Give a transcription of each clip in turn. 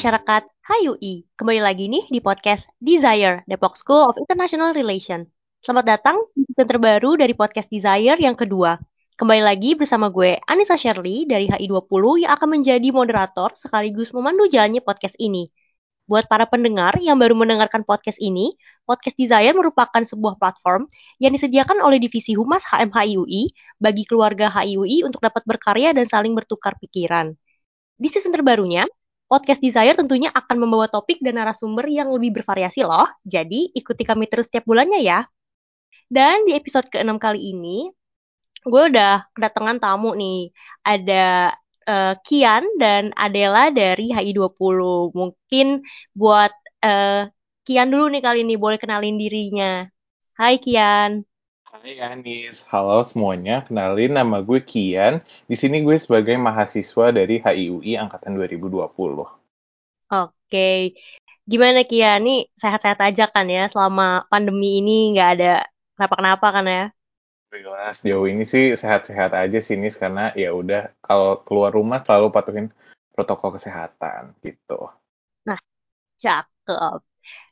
Masyarakat HUI, kembali lagi nih di podcast Desire, Depok School of International Relations. Selamat datang di season terbaru dari podcast Desire yang kedua. Kembali lagi bersama gue, Anissa Shirley dari HI20 yang akan menjadi moderator sekaligus memandu jalannya podcast ini. Buat para pendengar yang baru mendengarkan podcast ini, Podcast Desire merupakan sebuah platform yang disediakan oleh Divisi Humas HMHIUI bagi keluarga HIUI untuk dapat berkarya dan saling bertukar pikiran. Di season terbarunya, Podcast Desire tentunya akan membawa topik dan narasumber yang lebih bervariasi loh, jadi ikuti kami terus setiap bulannya ya. Dan di episode ke-6 kali ini, gue udah kedatangan tamu nih. Ada uh, Kian dan Adela dari HI20. Mungkin buat uh, Kian dulu nih kali ini, boleh kenalin dirinya. Hai Kian. Hai Anis, halo semuanya. Kenalin nama gue Kian. Di sini gue sebagai mahasiswa dari HIUI angkatan 2020. Oke, gimana Kian? Nih sehat-sehat aja kan ya selama pandemi ini nggak ada kenapa-kenapa kan ya? Alhamdulillah sejauh ini sih sehat-sehat aja sih Nis karena ya udah kalau keluar rumah selalu patuhin protokol kesehatan gitu. Nah, cakep.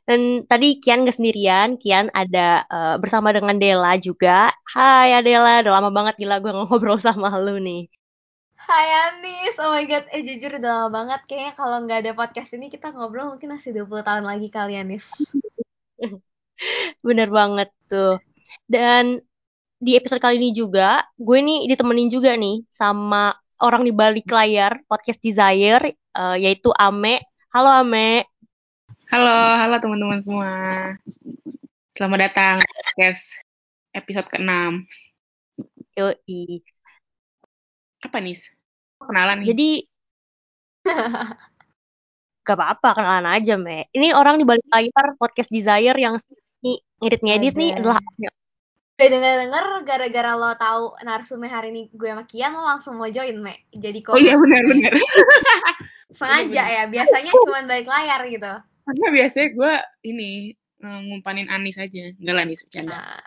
Dan tadi Kian gak sendirian, Kian ada uh, bersama dengan Dela juga. Hai Adela, udah lama banget gila gue ngobrol sama lu nih. Hai Anis, oh my god, eh jujur udah lama banget. Kayaknya kalau nggak ada podcast ini kita ngobrol mungkin masih 20 tahun lagi kali Anis. Bener banget tuh. Dan di episode kali ini juga, gue nih ditemenin juga nih sama orang di balik layar podcast Desire, uh, yaitu Ame. Halo Ame. Halo, halo teman-teman semua. Selamat datang di podcast episode ke-6. Yoi. Apa nih? Kenalan nih. Jadi gak apa-apa kenalan aja, Me. Ini orang di balik layar podcast Desire yang ngedit-ngedit nih adalah Gue denger-denger gara-gara lo tahu narsumnya hari ini gue sama Kian lo langsung mau join, Me. Jadi kok Oh iya benar-benar. Sengaja ya, biasanya cuma balik layar gitu karena biasanya gue ini eh, ngumpanin Anis aja. Enggak lah Anis bercanda. Nah.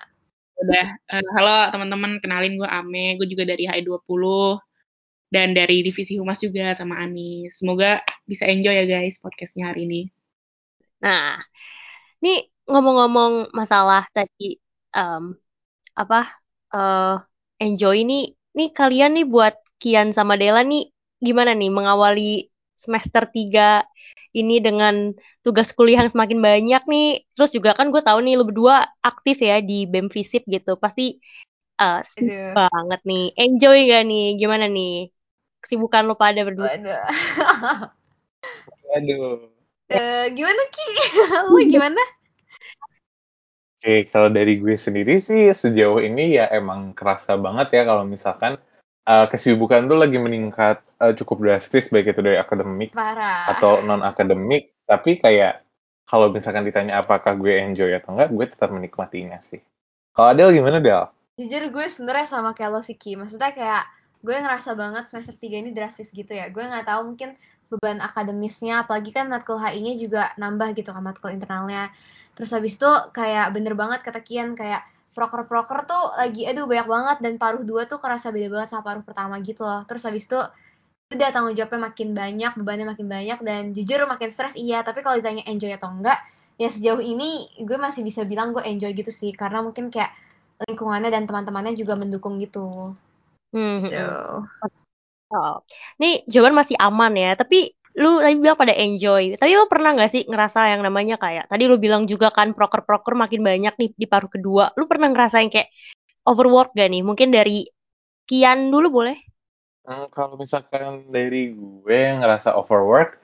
udah uh, halo teman-teman kenalin gue Ame. Gue juga dari HI20 dan dari divisi humas juga sama Anis. Semoga bisa enjoy ya guys podcastnya hari ini. Nah ini ngomong-ngomong masalah tadi um, apa uh, enjoy ini nih kalian nih buat Kian sama Dela nih gimana nih mengawali semester 3 ini dengan tugas kuliah yang semakin banyak nih. Terus juga kan gue tahu nih lu berdua aktif ya di BEM Visip gitu. Pasti uh, banget nih. Enjoy gak nih? Gimana nih? Kesibukan lo pada berdua? Aduh. Aduh. Uh, gimana Ki? lu gimana? Oke, kalau dari gue sendiri sih sejauh ini ya emang kerasa banget ya kalau misalkan uh, kesibukan tuh lagi meningkat uh, cukup drastis baik itu dari akademik Parah. atau non akademik tapi kayak kalau misalkan ditanya apakah gue enjoy atau enggak gue tetap menikmatinya sih. Kalau Adel gimana Del? Jujur gue sebenarnya sama kayak lo sih Ki. Maksudnya kayak gue ngerasa banget semester 3 ini drastis gitu ya. Gue nggak tahu mungkin beban akademisnya apalagi kan matkul HI-nya juga nambah gitu kan matkul internalnya. Terus habis itu kayak bener banget kata Kian kayak proker-proker tuh lagi aduh banyak banget. Dan paruh dua tuh kerasa beda banget sama paruh pertama gitu loh. Terus habis itu udah tanggung jawabnya makin banyak bebannya makin banyak. Dan jujur makin stres iya. Tapi kalau ditanya enjoy atau enggak ya sejauh ini gue masih bisa bilang gue enjoy gitu sih. Karena mungkin kayak lingkungannya dan teman-temannya juga mendukung gitu. Hmm. so. oh. ini jawaban masih aman ya. Tapi lu tadi bilang pada enjoy. Tapi lu pernah gak sih ngerasa yang namanya kayak tadi lu bilang juga kan proker-proker makin banyak nih di paruh kedua. Lu pernah ngerasain kayak overwork gak nih? Mungkin dari Kian dulu boleh? Hmm, kalau misalkan dari gue ngerasa overwork,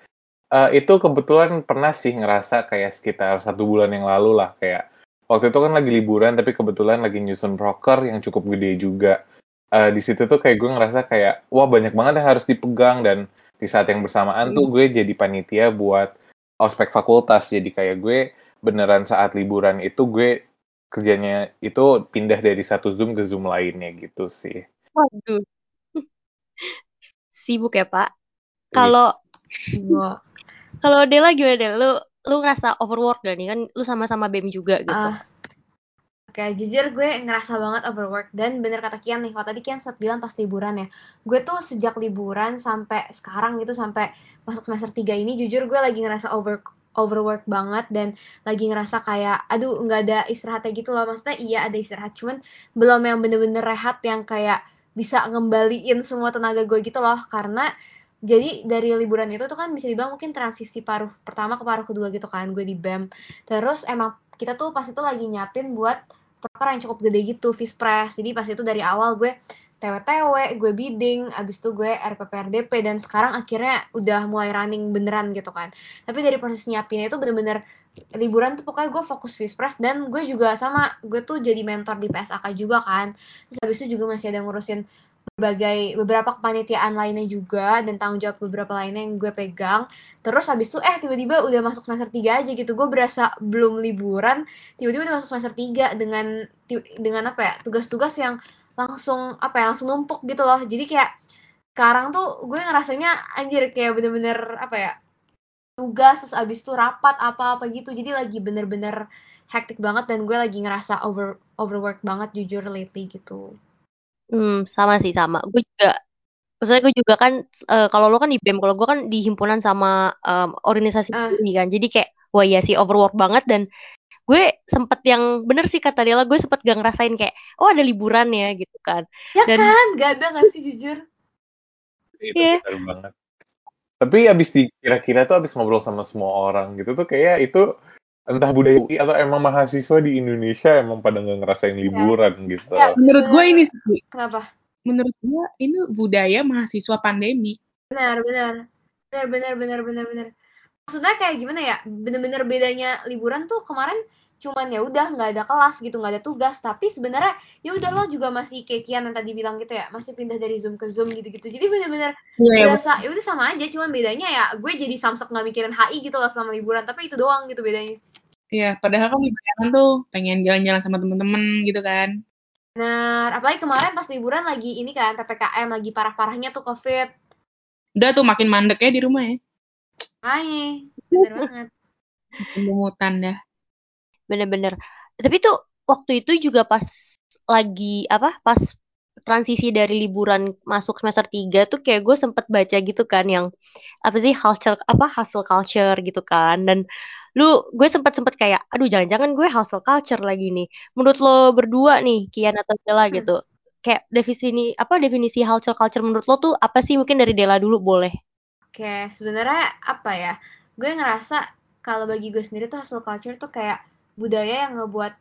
uh, itu kebetulan pernah sih ngerasa kayak sekitar satu bulan yang lalu lah kayak waktu itu kan lagi liburan tapi kebetulan lagi nyusun proker yang cukup gede juga. Uh, di situ tuh kayak gue ngerasa kayak wah banyak banget yang harus dipegang dan di saat yang bersamaan tuh hmm. gue jadi panitia buat ospek fakultas jadi kayak gue beneran saat liburan itu gue kerjanya itu pindah dari satu zoom ke zoom lainnya gitu sih. Waduh. Sibuk ya pak. Kalau kalau Dela gimana Del? Lu lu ngerasa overwork gak nih kan? Lu sama-sama BEM juga gitu. Uh, Kayak jujur gue ngerasa banget overwork dan bener kata Kian nih, kalau tadi Kian sempat bilang pas liburan ya, gue tuh sejak liburan sampai sekarang gitu sampai masuk semester 3 ini jujur gue lagi ngerasa over overwork banget dan lagi ngerasa kayak aduh nggak ada istirahatnya gitu loh. Maksudnya iya ada istirahat cuman belum yang bener-bener rehat yang kayak bisa ngembaliin semua tenaga gue gitu loh. Karena jadi dari liburan itu tuh kan bisa dibilang mungkin transisi paruh pertama ke paruh kedua gitu kan gue di BEM terus emang kita tuh pas itu lagi nyapin buat proker yang cukup gede gitu Fispres jadi pas itu dari awal gue TW-TW, gue bidding, abis itu gue RPPRDP, dan sekarang akhirnya udah mulai running beneran gitu kan. Tapi dari proses nyiapinnya itu bener-bener liburan tuh pokoknya gue fokus Fispres, dan gue juga sama, gue tuh jadi mentor di PSAK juga kan. Terus abis itu juga masih ada ngurusin berbagai beberapa kepanitiaan lainnya juga dan tanggung jawab beberapa lainnya yang gue pegang. Terus habis itu eh tiba-tiba udah masuk semester 3 aja gitu. Gue berasa belum liburan tiba-tiba udah masuk semester 3 dengan dengan apa ya tugas-tugas yang langsung apa ya langsung numpuk gitu loh. Jadi kayak sekarang tuh gue ngerasanya anjir kayak bener-bener apa ya tugas terus abis itu rapat apa-apa gitu. Jadi lagi bener-bener hektik banget dan gue lagi ngerasa over overwork banget jujur lately gitu Hmm, sama sih sama. Gue juga maksudnya gue juga kan uh, kalau lo kan di BEM, kalau gue kan di himpunan sama um, organisasi uh. ini kan. Jadi kayak wah iya sih overwork banget dan gue sempet yang bener sih kata Dela gue sempet gak ngerasain kayak oh ada liburan ya gitu kan. Ya dan, kan, gak ada gak sih jujur? Iya. Yeah. banget. Tapi abis di kira-kira tuh abis ngobrol sama semua orang gitu tuh kayak itu entah budaya UI atau emang mahasiswa di Indonesia emang pada nggak ngerasain iya. liburan ya. gitu. Ya, menurut gue ini sih. Kenapa? Menurut gue ini budaya mahasiswa pandemi. Benar, benar. Benar, benar, benar, benar, benar. Maksudnya kayak gimana ya? Bener-bener bedanya liburan tuh kemarin cuman ya udah nggak ada kelas gitu nggak ada tugas tapi sebenarnya ya udah lo juga masih kayak Kian yang tadi bilang gitu ya masih pindah dari zoom ke zoom gitu gitu jadi bener-bener yeah, berasa ya udah sama aja cuman bedanya ya gue jadi samsek nggak mikirin HI gitu loh selama liburan tapi itu doang gitu bedanya Iya, padahal kan liburan tuh pengen jalan-jalan sama temen-temen gitu kan. Nah, apalagi kemarin pas liburan lagi ini kan PPKM lagi parah-parahnya tuh COVID. Udah tuh makin mandek ya di rumah ya. Hai, bener banget. Pemutan dah. Bener-bener. Tapi tuh waktu itu juga pas lagi apa? Pas transisi dari liburan masuk semester 3 tuh kayak gue sempet baca gitu kan yang apa sih culture apa hasil culture gitu kan. Dan lu gue sempet sempet kayak aduh jangan-jangan gue hustle culture lagi nih. Menurut lo berdua nih Kian atau Dela hmm. gitu. Kayak definisi apa definisi hustle culture menurut lo tuh apa sih? Mungkin dari Dela dulu boleh. Oke sebenarnya apa ya? Gue ngerasa kalau bagi gue sendiri tuh hustle culture tuh kayak budaya yang ngebuat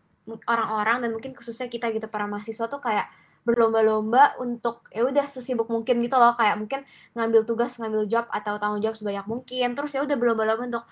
orang-orang dan mungkin khususnya kita gitu para mahasiswa tuh kayak berlomba-lomba untuk ya udah sesibuk mungkin gitu loh. Kayak mungkin ngambil tugas ngambil job atau tanggung jawab sebanyak mungkin. Terus ya udah berlomba-lomba untuk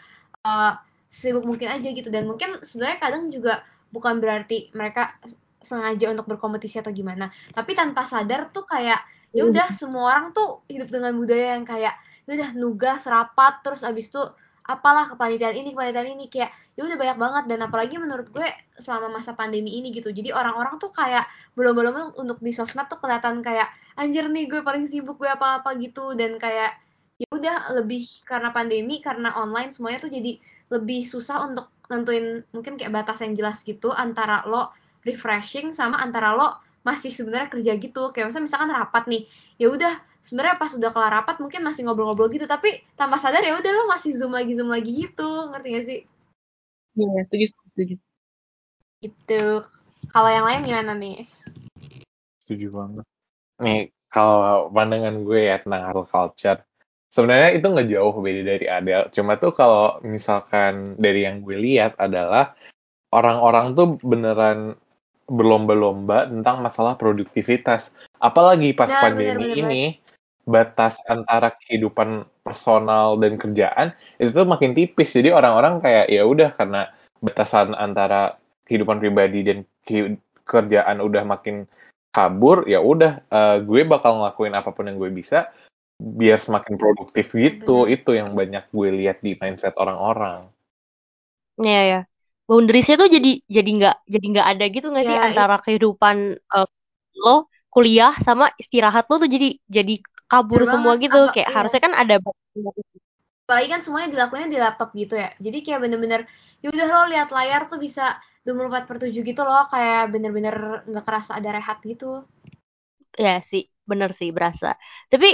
uh, sibuk mungkin aja gitu. Dan mungkin sebenarnya kadang juga bukan berarti mereka sengaja untuk berkompetisi atau gimana. Tapi tanpa sadar tuh kayak ya iya. udah semua orang tuh hidup dengan budaya yang kayak ya udah nugas rapat terus abis itu apalah kepanitiaan ini kepanitiaan ini kayak ya udah banyak banget. Dan apalagi menurut gue selama masa pandemi ini gitu jadi orang-orang tuh kayak belum belum untuk di sosmed tuh kelihatan kayak anjir nih gue paling sibuk gue apa-apa gitu. Dan kayak ya udah lebih karena pandemi karena online semuanya tuh jadi lebih susah untuk nentuin mungkin kayak batas yang jelas gitu antara lo refreshing sama antara lo masih sebenarnya kerja gitu. Kayak misalkan rapat nih ya udah sebenarnya pas udah kelar rapat mungkin masih ngobrol-ngobrol gitu tapi tanpa sadar ya udah lo masih zoom lagi zoom lagi gitu. Ngerti gak sih? Iya setuju setuju. Gitu. Kalau yang lain gimana nih? Setuju banget. Nih kalau pandangan gue ya tentang hustle culture sebenarnya itu nggak jauh beda dari Adele. Cuma tuh kalau misalkan dari yang gue lihat adalah orang-orang tuh beneran berlomba-lomba tentang masalah produktivitas. Apalagi pas nah, pandemi bener, bener, ini batas antara kehidupan personal dan kerjaan itu tuh makin tipis. Jadi orang-orang kayak ya udah karena batasan antara kehidupan pribadi dan kerjaan udah makin kabur ya udah uh, gue bakal ngelakuin apa pun yang gue bisa biar semakin produktif gitu. Bener. itu yang banyak gue lihat di mindset orang-orang. Iya ya boundariesnya tuh jadi jadi nggak jadi nggak ada gitu nggak ya, sih antara kehidupan uh, lo kuliah sama istirahat lo tuh jadi jadi kabur semua banget. gitu Apa, kayak iya. harusnya kan ada apalagi kan semuanya dilakukannya di laptop gitu ya. Jadi kayak bener-bener ya udah lo lihat layar tuh bisa 24 per 7 gitu loh kayak bener-bener nggak kerasa ada rehat gitu. Ya sih bener sih berasa. Tapi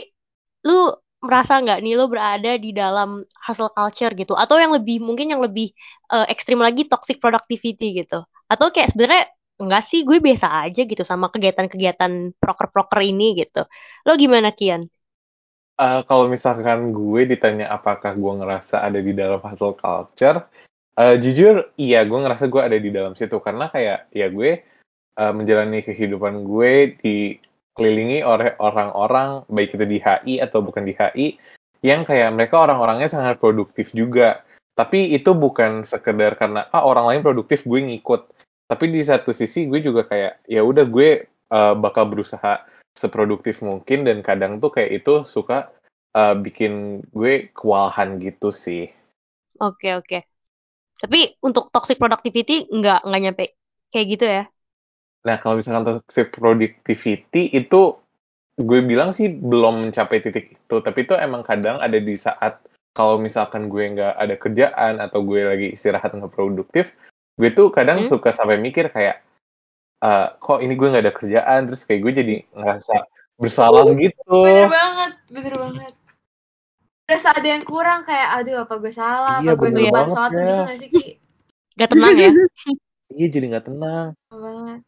lu merasa nggak nih lu berada di dalam hustle culture gitu? Atau yang lebih mungkin yang lebih uh, ekstrim lagi toxic productivity gitu? Atau kayak sebenarnya enggak sih gue biasa aja gitu sama kegiatan-kegiatan proker-proker ini gitu. Lo gimana Kian? Uh, kalau misalkan gue ditanya apakah gue ngerasa ada di dalam hustle culture, uh, jujur iya gue ngerasa gue ada di dalam situ. Karena kayak ya gue uh, menjalani kehidupan gue dikelilingi oleh orang-orang baik itu di HI atau bukan di HI yang kayak mereka orang-orangnya sangat produktif juga. Tapi itu bukan sekedar karena ah orang lain produktif gue ngikut tapi di satu sisi gue juga kayak ya udah gue uh, bakal berusaha seproduktif mungkin dan kadang tuh kayak itu suka uh, bikin gue kewalahan gitu sih. Oke okay, oke. Okay. Tapi untuk toxic productivity nggak nggak nyampe kayak gitu ya? Nah kalau misalkan toxic productivity itu gue bilang sih belum mencapai titik itu, tapi itu emang kadang ada di saat kalau misalkan gue nggak ada kerjaan atau gue lagi istirahat nggak produktif, gue tuh kadang hmm? suka sampai mikir kayak uh, kok ini gue nggak ada kerjaan terus kayak gue jadi ngerasa bersalah gitu. bener banget bener banget. Berasa ada yang kurang kayak aduh apa gue salah? Iya, apa gue ngelupain sesuatu ya. gitu gak sih Ki? Gak tenang ya? Iya jadi gak tenang. Banget.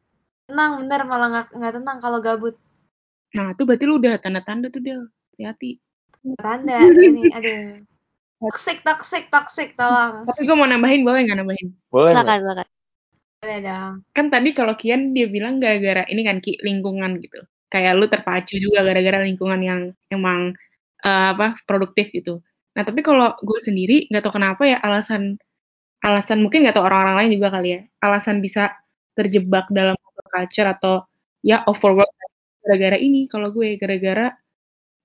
Tenang bener malah gak, gak tenang kalau gabut. Nah itu berarti lu udah tanda-tanda tuh Del. Hati-hati. Tanda ini aduh toxic toxic toxic tolong. Tapi gue mau nambahin boleh nggak nambahin? Boleh silakan silakan. Kan tadi kalau Kian dia bilang gara-gara ini kan Ki lingkungan gitu. Kayak lu terpacu juga gara-gara lingkungan yang emang uh, apa produktif gitu. Nah tapi kalau gue sendiri nggak tahu kenapa ya alasan alasan mungkin nggak tahu orang-orang lain juga kali ya alasan bisa terjebak dalam culture atau ya overwork gara-gara ini kalau gue gara-gara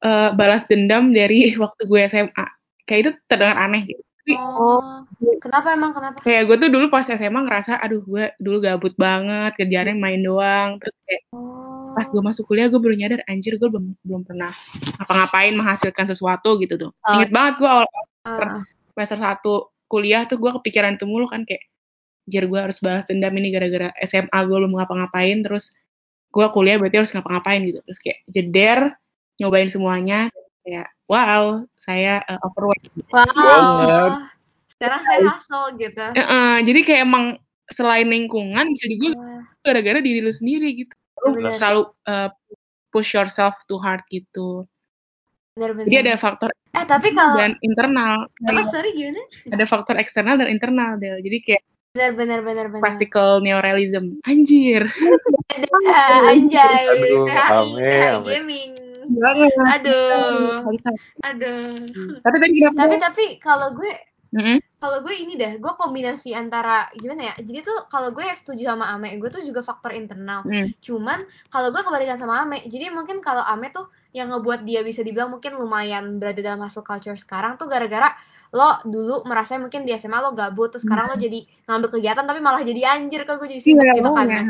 uh, balas dendam dari waktu gue SMA kayak itu terdengar aneh gitu oh, kenapa emang kenapa? Kayak gue tuh dulu pas SMA ngerasa, aduh gue dulu gabut banget, kerjaannya main doang. Terus kayak oh. pas gue masuk kuliah gue baru nyadar, anjir gue belum belum pernah apa-ngapain menghasilkan sesuatu gitu tuh. Uh. Ingat banget gue awal uh. semester satu kuliah tuh gue kepikiran itu mulu kan kayak, anjir gue harus balas dendam ini gara-gara SMA gue belum ngapa-ngapain, terus gue kuliah berarti harus ngapa-ngapain gitu. Terus kayak jeder, nyobain semuanya, kayak wow saya uh, overweight wow banget. sekarang saya hustle gitu uh, uh, jadi kayak emang selain lingkungan bisa juga gara-gara diri lu sendiri gitu lu selalu uh, push yourself too hard gitu Bener-bener. Jadi ada faktor eh tapi kalau dan internal. Apa sorry gimana? Ada faktor eksternal dan internal Del. Jadi kayak benar benar benar benar. Classical neorealism. Anjir. Anjay. Aduh, ame, gaming banget. Aduh. Aduh. Tapi tadi Tapi tapi kalau gue Mm-hmm. Kalau gue ini deh, gue kombinasi antara gimana ya? Jadi tuh kalau gue setuju sama Ame, gue tuh juga faktor internal. Mm. Cuman kalau gue kebalikan sama Ame, jadi mungkin kalau Ame tuh yang ngebuat dia bisa dibilang mungkin lumayan berada dalam hustle culture sekarang tuh gara-gara lo dulu merasa mungkin di SMA lo gabut terus sekarang lo jadi ngambil kegiatan tapi malah jadi anjir kalau gue jadi sibuk yeah, gitu kan. ya.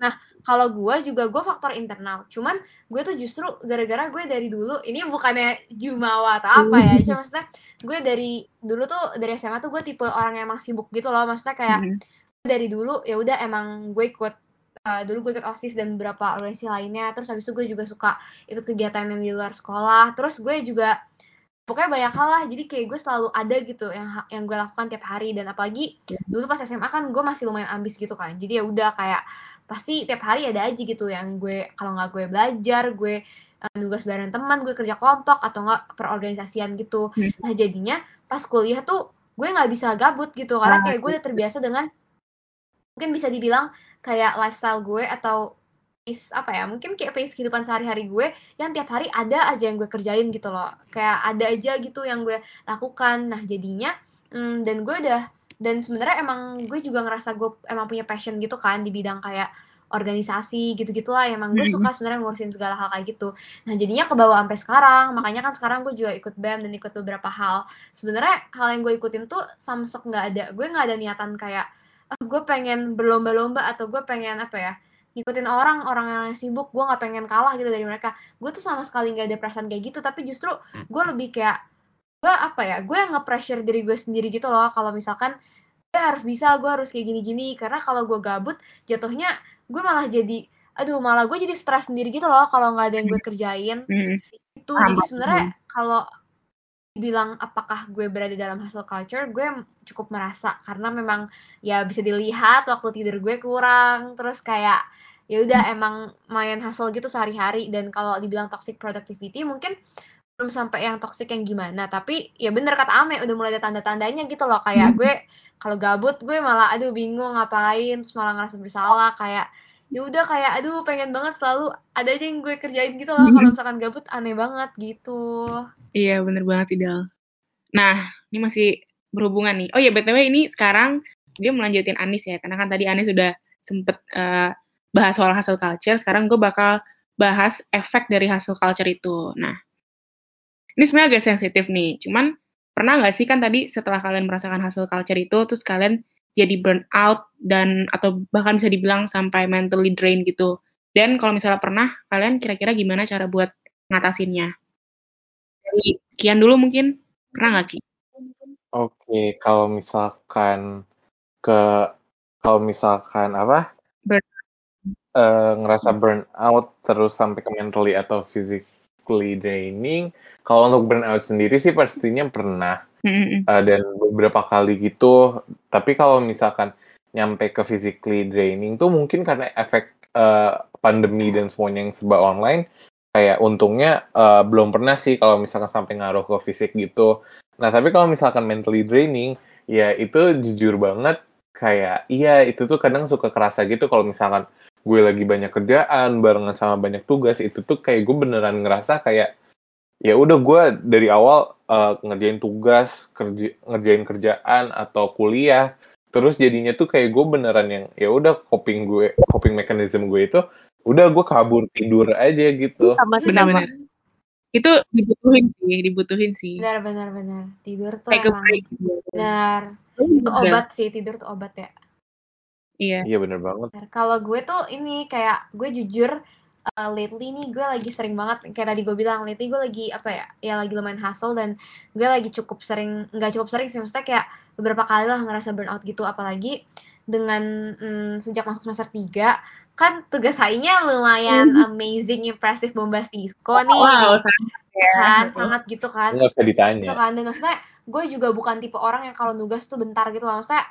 nah kalau gue juga gue faktor internal. Cuman gue tuh justru gara-gara gue dari dulu ini bukannya jumawa atau apa ya cuma maksudnya gue dari dulu tuh dari SMA tuh gue tipe orang yang emang sibuk gitu loh. Maksudnya kayak mm -hmm. dari dulu ya udah emang gue ikut uh, dulu gue ikut osis dan beberapa organisasi lainnya. Terus habis itu gue juga suka ikut kegiatan yang di luar sekolah. Terus gue juga pokoknya banyak hal lah jadi kayak gue selalu ada gitu yang yang gue lakukan tiap hari dan apalagi yeah. dulu pas SMA kan gue masih lumayan ambis gitu kan jadi ya udah kayak pasti tiap hari ada aja gitu yang gue kalau nggak gue belajar gue uh, nugas bareng teman gue kerja kelompok atau nggak perorganisasian gitu hmm. nah jadinya pas kuliah tuh gue nggak bisa gabut gitu karena kayak gue udah terbiasa dengan mungkin bisa dibilang kayak lifestyle gue atau pace apa ya mungkin kayak pace kehidupan sehari-hari gue yang tiap hari ada aja yang gue kerjain gitu loh. Kayak ada aja gitu yang gue lakukan. Nah jadinya hmm, dan gue udah dan sebenarnya emang gue juga ngerasa gue emang punya passion gitu kan di bidang kayak organisasi gitu-gitulah. Emang gue suka sebenarnya ngurusin segala hal kayak gitu. Nah jadinya ke bawah sampai sekarang makanya kan sekarang gue juga ikut bem dan ikut beberapa hal. Sebenarnya hal yang gue ikutin tuh samsek nggak ada. Gue nggak ada niatan kayak oh, gue pengen berlomba-lomba atau gue pengen apa ya ngikutin orang orang yang sibuk gue nggak pengen kalah gitu dari mereka. Gue tuh sama sekali nggak ada perasaan kayak gitu tapi justru gue lebih kayak gue apa ya gue yang nge-pressure diri gue sendiri gitu loh. Kalau misalkan gue harus bisa gue harus kayak gini-gini. Karena kalau gue gabut jatuhnya gue malah jadi aduh malah gue jadi stres sendiri gitu loh kalau nggak ada yang gue kerjain. Hmm. itu jadi sebenarnya kalau bilang apakah gue berada dalam hustle culture gue cukup merasa. Karena memang ya bisa dilihat waktu tidur gue kurang terus kayak ya udah emang main hustle gitu sehari-hari. Dan kalau dibilang toxic productivity mungkin belum sampai yang toxic yang gimana. Tapi ya bener kata Ame udah mulai ada tanda-tandanya gitu loh. Kayak gue kalau gabut gue malah aduh bingung ngapain terus malah ngerasa bersalah. Kayak ya udah kayak aduh pengen banget selalu ada aja yang gue kerjain gitu loh. Kalau misalkan gabut aneh banget gitu. Iya, bener banget Idal. Nah, ini masih berhubungan nih. Oh ya, BTW ini sekarang dia melanjutin Anis ya, karena kan tadi Anis sudah sempet eh, bahas soal hustle culture, sekarang gue bakal bahas efek dari hustle culture itu. Nah, ini sebenarnya agak sensitif nih, cuman pernah nggak sih kan tadi setelah kalian merasakan hustle culture itu, terus kalian jadi burn out dan atau bahkan bisa dibilang sampai mentally drain gitu. Dan kalau misalnya pernah, kalian kira-kira gimana cara buat ngatasinnya? Dari Kian dulu mungkin, pernah nggak Ki? Oke, kalau misalkan ke kalau misalkan apa? Eh, ngerasa burn out terus sampai ke mentally atau physically draining. Kalau untuk burn out sendiri sih pastinya pernah Mm-mm. eh, dan beberapa kali gitu. Tapi kalau misalkan nyampe ke physically draining tuh mungkin karena efek eh, pandemi dan semuanya yang serba online. Kayak untungnya eh, belum pernah sih kalau misalkan sampai ngaruh ke fisik gitu. Nah tapi kalau misalkan mentally draining, ya itu jujur banget kayak iya itu tuh kadang suka kerasa gitu kalau misalkan gue lagi banyak kerjaan barengan sama banyak tugas itu tuh kayak gue beneran ngerasa kayak ya udah gue dari awal uh, ngerjain tugas kerja ngerjain kerjaan atau kuliah terus jadinya tuh kayak gue beneran yang ya udah coping gue coping mechanism gue itu udah gue kabur tidur aja gitu. Sama sih sama Benar-benar. Itu dibutuhin sih, dibutuhin sih. benar benar benar. Tidur tuh Take emang benar. Itu obat sih tidur tuh obat ya Iya. iya bener banget. Kalau gue tuh ini kayak gue jujur uh, lately nih gue lagi sering banget kayak tadi gue bilang lately gue lagi apa ya ya lagi lumayan hustle dan gue lagi cukup sering nggak cukup sering sih maksudnya kayak beberapa kali lah ngerasa burnout gitu. Apalagi dengan mm, sejak masuk semester 3 kan tugas HI-nya lumayan amazing, impressive, bombastisco nih. Wow, sangat ya. kan sangat gitu kan. Nggak usah gitu ditanya kan. Dan maksudnya gue juga bukan tipe orang yang kalau nugas tuh bentar gitu loh maksudnya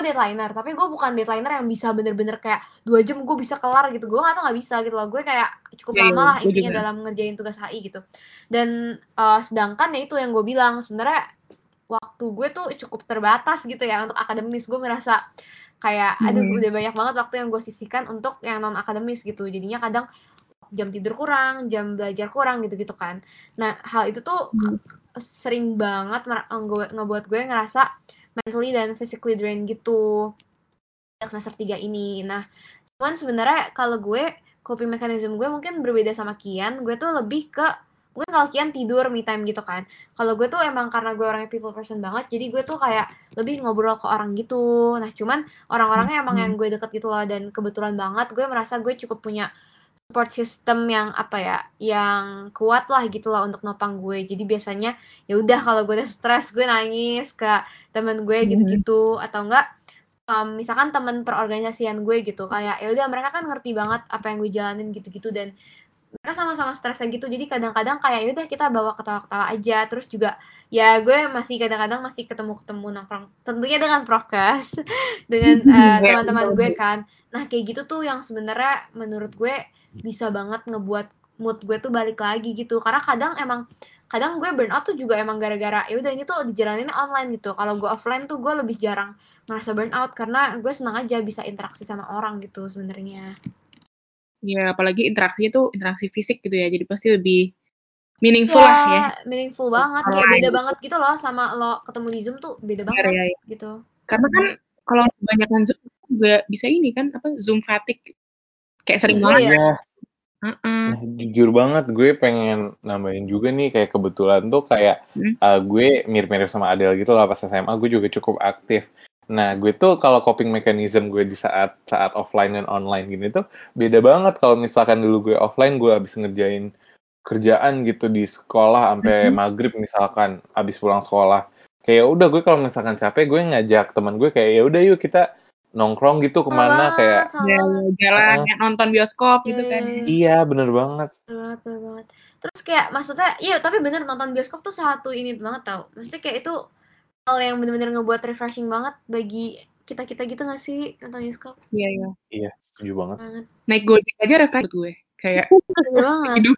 deadlineer tapi gue bukan deadlineer yang bisa bener-bener kayak dua jam gue bisa kelar gitu gue nggak tau nggak bisa gitu loh gue kayak cukup Iya, lama lah gue intinya juga. dalam ngerjain tugas HI gitu dan eh, sedangkan ya itu yang gue bilang sebenarnya waktu gue tuh cukup terbatas gitu ya untuk akademis gue merasa kayak aduh Hmm. udah banyak banget waktu yang gue sisihkan untuk yang non akademis gitu jadinya kadang jam tidur kurang jam belajar kurang gitu gitu kan nah hal itu tuh Hmm. sering banget ngebuat gue ngerasa mentally dan physically drained gitu semester 3 ini. Nah, cuman sebenarnya kalau gue coping mechanism gue mungkin berbeda sama Kian. Gue tuh lebih ke mungkin kalau Kian tidur me time gitu kan. Kalau gue tuh emang karena gue orangnya people person banget, jadi gue tuh kayak lebih ngobrol ke orang gitu. Nah, cuman orang-orangnya emang yang gue deket gitu loh dan kebetulan banget gue merasa gue cukup punya support system yang apa ya, yang kuat lah gitu loh untuk nopang gue. Jadi biasanya ya udah kalau gue udah stres gue nangis ke temen gue Mhm. gitu-gitu atau enggak um, misalkan temen perorganisasian gue gitu kayak ya udah mereka kan ngerti banget apa yang gue jalanin gitu-gitu dan mereka sama-sama stresnya gitu jadi kadang-kadang kayak ya udah kita bawa ketawa-ketawa aja. Terus juga ya gue masih kadang-kadang masih ketemu-ketemu nongkrong tentunya dengan prokes dengan uh, teman-teman gue kan. Nah kayak gitu tuh yang sebenarnya menurut gue bisa banget ngebuat mood gue tuh balik lagi gitu. Karena kadang emang kadang gue burnout tuh juga emang gara-gara ya udah ini tuh dijalaninnya online gitu. Kalau gue offline tuh gue lebih jarang ngerasa burnout karena gue senang aja bisa interaksi sama orang gitu sebenarnya Ya, apalagi interaksinya tuh interaksi fisik gitu ya. Jadi pasti lebih meaningful lah ya. Iya, meaningful banget kayak beda gitu. banget gitu loh sama lo ketemu di zoom tuh beda banget ya, ya. gitu Karena kan kalau kebanyakan Zoom juga bisa ini kan apa Zoom fatigue. Kayak sering Iya, banget. iya. iya Heeh. Nah, jujur banget gue pengen nambahin juga nih kayak kebetulan tuh kayak Hmm. uh, gue mirip-mirip sama Adele gitu lah pas SMA gue juga cukup aktif. Nah, gue tuh kalau coping mechanism gue di saat saat offline dan online gini tuh beda banget kalau misalkan dulu gue offline gue habis ngerjain kerjaan gitu di sekolah sampai Mhm. maghrib misalkan habis pulang sekolah. kayak udah gue kalau misalkan capek gue ngajak teman gue kayak ya udah yuk kita nongkrong gitu ke mana kayak Ya, banget. jalan Heeh. ya, nonton bioskop gitu kan. Iya. iya bener banget Bener banget, bener banget. Terus kayak maksudnya, iya tapi bener nonton bioskop tuh satu ini banget tau. Maksudnya kayak itu hal yang bener-bener ngebuat refreshing banget bagi kita-kita gitu gak sih nonton bioskop? Iya, iya. iya setuju banget Banget. Naik Gojek aja refresh buat gue. Kayak hidup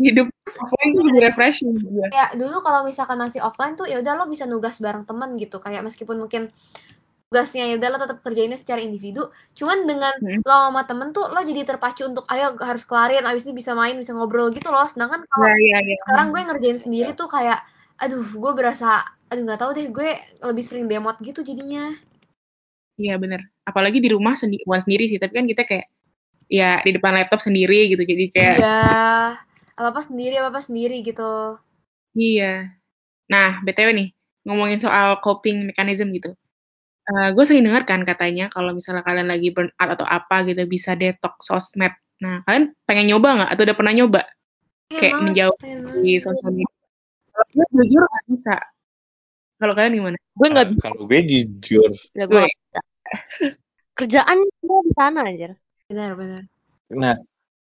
hidup offline tuh lebih refreshing gue. Kayak dulu kalau misalkan masih offline tuh ya udah lo bisa nugas bareng temen gitu. Kayak meskipun mungkin tugasnya ya udah lo tetap kerjainnya secara individu. Cuman dengan Hmm. lo sama temen tuh lo jadi terpacu untuk ayo harus kelarin, abis itu bisa main, bisa ngobrol gitu loh. Sedangkan kalau Nah, iya, iya. sekarang gue ngerjain sendiri tuh kayak aduh gue berasa aduh nggak tahu deh gue lebih sering demot gitu jadinya Iya bener. Apalagi di rumah sendi bukan sendiri sih, tapi kan kita kayak ya di depan laptop sendiri gitu. Jadi kayak iya apa apa sendiri apa apa sendiri gitu iya. Nah, BTW nih, ngomongin soal coping mechanism gitu. Eh, gue sering dengar kan katanya kalau misalnya kalian lagi burn out atau apa gitu bisa detox sosmed. Nah, kalian pengen nyoba nggak atau udah pernah nyoba kayak menjauh di sosial media? Kalau gue jujur nggak bisa. Kalau kalian gimana? Gue nggak Nah, kalau gue jujur bisa, gue. Kerjaan gue di sana aja. benar benar nah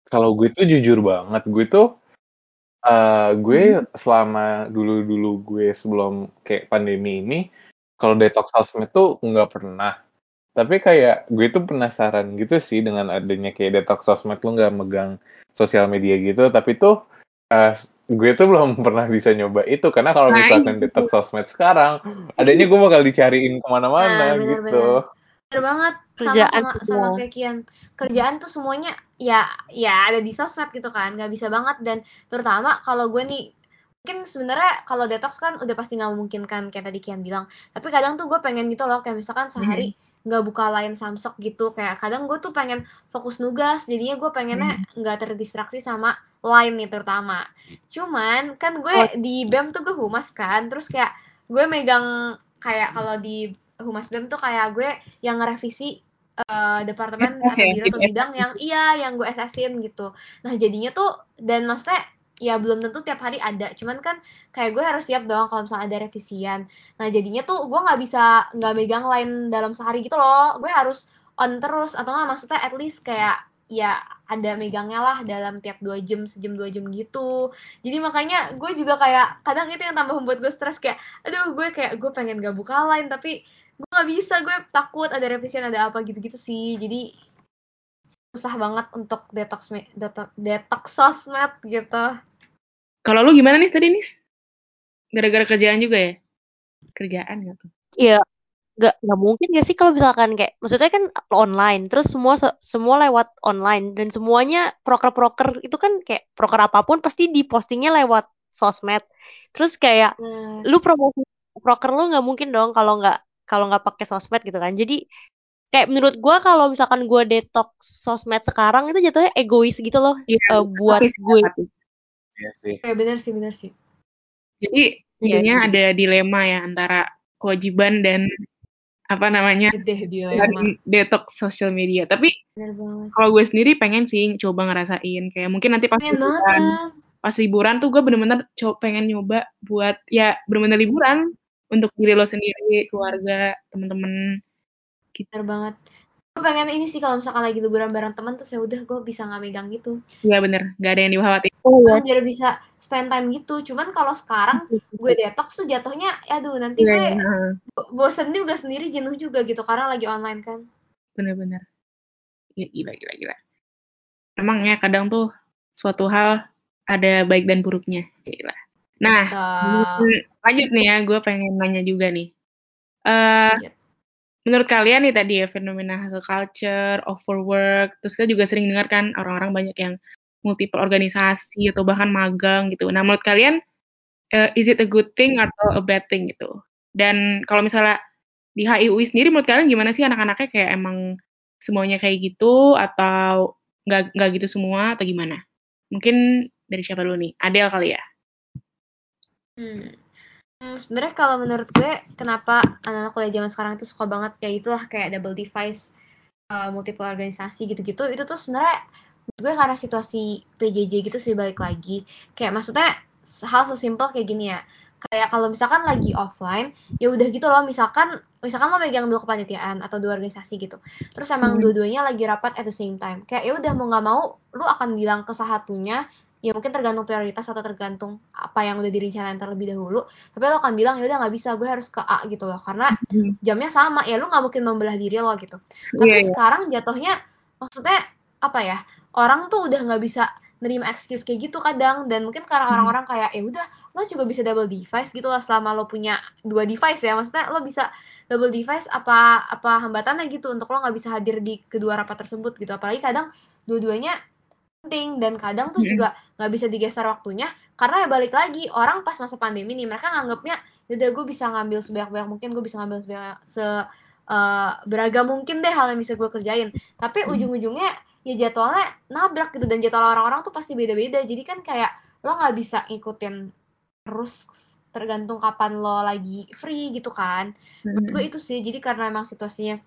kalau gue tuh jujur banget gue tuh eh gue selama dulu dulu gue sebelum kayak pandemi ini kalau detox sosmed tuh nggak pernah tapi kayak gue tuh penasaran gitu sih dengan adanya kayak detox sosmed lu nggak megang sosial media gitu tapi tuh eh, gue tuh belum pernah bisa nyoba itu karena kalau Nah, misalkan detox sosmed sekarang adanya gue bakal dicariin ke mana-mana Nah, bener, gitu. Bener banget. Sama Kerjaan sama sama kayak Kian. Kerjaan tuh semuanya ya ya ada di sosmed gitu kan nggak bisa banget. Dan terutama kalau gue nih mungkin sebenarnya kalau detox kan udah pasti nggak memungkinkan kayak tadi Kian bilang. Tapi kadang tuh gue pengen gitu loh kayak misalkan sehari nggak buka lain Samsung gitu. Kayak kadang gue tuh pengen fokus nugas jadinya gue pengennya nggak terdistraksi sama lain nih terutama cuman kan gue Oh. di BEM tuh gue humas kan terus kayak gue megang kayak kalau di humas BEM tuh kayak gue yang ngerevisi eh, departemen atau biro atau bidang yang iya yang gue SS-in gitu. Nah jadinya tuh dan maksudnya ya belum tentu tiap hari ada. Cuman kan kayak gue harus siap dong kalau misalnya ada revisian. Nah jadinya tuh gue nggak bisa nggak megang lain dalam sehari gitu loh. Gue harus on terus atau nggak maksudnya at least kayak ya ada megangnya lah dalam tiap dua jam sejam dua jam gitu jadi makanya gue juga kayak kadang itu yang tambah membuat gue stres kayak aduh gue kayak gue pengen gak buka lain tapi gue nggak bisa gue takut ada revisian ada apa gitu-gitu sih jadi susah banget untuk detox detox, detox sosmed gitu Kalau lu gimana nih tadi nis? Gara-gara kerjaan juga ya? Kerjaan tuh? Iya, nggak nggak mungkin gak sih kalau misalkan kayak maksudnya kan online, terus semua se- semua lewat online dan semuanya proker-proker itu kan kayak proker apa pun pasti dipostingnya lewat sosmed. Terus kayak nah lu promosi proker lu nggak mungkin dong kalau nggak kalau nggak pakai sosmed gitu kan. Jadi kayak menurut gua kalau misalkan gua detox sosmed sekarang itu jatuhnya egois gitu loh Iya, eh, buat tapi gue. Iya sih kayak bener sih bener sih Jadi Iya, intinya iya. ada dilema ya antara kewajiban dan apa namanya? Gede detox sosial media. Tapi kalau gue sendiri pengen sih coba ngerasain. Kayak mungkin nanti pas pengen liburan, pas liburan tuh gue bener-bener co- pengen nyoba buat ya bener-bener liburan untuk diri lo sendiri, keluarga, temen-temen. bener banget. Gue pengen ini sih kalau misalkan lagi liburan bareng teman terus ya udah gue bisa nggak megang gitu. Iya bener, gak ada yang dikhawatir. Oh biar bisa spend time gitu cuman kalau sekarang gue detox tuh jatuhnya aduh nanti Iya, gue iya, bo- bosen juga sendiri jenuh juga gitu karena lagi online kan bener-bener. Ya gila, gila, gila. Emang ya kadang tuh suatu hal ada baik dan buruknya. Gila. Nah, Nah, Hmm, lanjut nih ya, gue pengen nanya juga nih. eh Lanjut. menurut kalian nih tadi ya fenomena hustle culture, overwork, terus kita juga sering dengar kan orang-orang banyak yang multiple organisasi atau bahkan magang gitu. Nah, menurut kalian eh, is it a good thing atau a bad thing gitu? Dan kalau misalnya di HIUI sendiri menurut kalian gimana sih anak-anaknya kayak emang semuanya kayak gitu atau nggak gitu semua atau gimana? Mungkin dari siapa dulu nih? Adel kali ya? Hmm. Hmm, sebenarnya kalau menurut gue kenapa anak-anak kuliah zaman sekarang itu suka banget ya itulah kayak double device uh, multiple organisasi gitu-gitu itu tuh sebenarnya gue karena situasi PJJ gitu sih balik lagi kayak maksudnya hal sesimpel kayak gini ya kayak kalau misalkan lagi offline ya udah gitu loh misalkan misalkan lo megang dua kepanitiaan atau dua organisasi gitu terus emang Hmm. dua-duanya lagi rapat at the same time kayak ya udah mau nggak mau lu akan bilang ke satunya ya mungkin tergantung prioritas atau tergantung apa yang udah direncanain terlebih dahulu tapi lo akan bilang ya udah nggak bisa gue harus ke A gitu loh karena Hmm. jamnya sama ya lu nggak mungkin membelah diri lo gitu tapi Iya, iya. sekarang jatuhnya maksudnya apa ya orang tuh udah nggak bisa nerima excuse kayak gitu kadang dan mungkin karena Hmm. orang-orang kayak ya udah lo juga bisa double device gitu lah selama lo punya dua device ya maksudnya lo bisa double device apa apa hambatannya gitu untuk lo nggak bisa hadir di kedua rapat tersebut gitu apalagi kadang dua-duanya penting dan kadang tuh Mm-mm. juga nggak bisa digeser waktunya karena ya balik lagi orang pas masa pandemi nih mereka nganggapnya yaudah gue bisa ngambil sebanyak-banyak mungkin gue bisa ngambil sebanyak se eh, beragam mungkin deh hal yang bisa gue kerjain tapi Hmm. ujung-ujungnya ya jadwalnya nabrak gitu dan jadwal orang-orang tuh pasti beda-beda. Jadi kan kayak lo nggak bisa ngikutin terus tergantung kapan lo lagi free gitu kan. Menurut gue itu sih jadi karena emang situasinya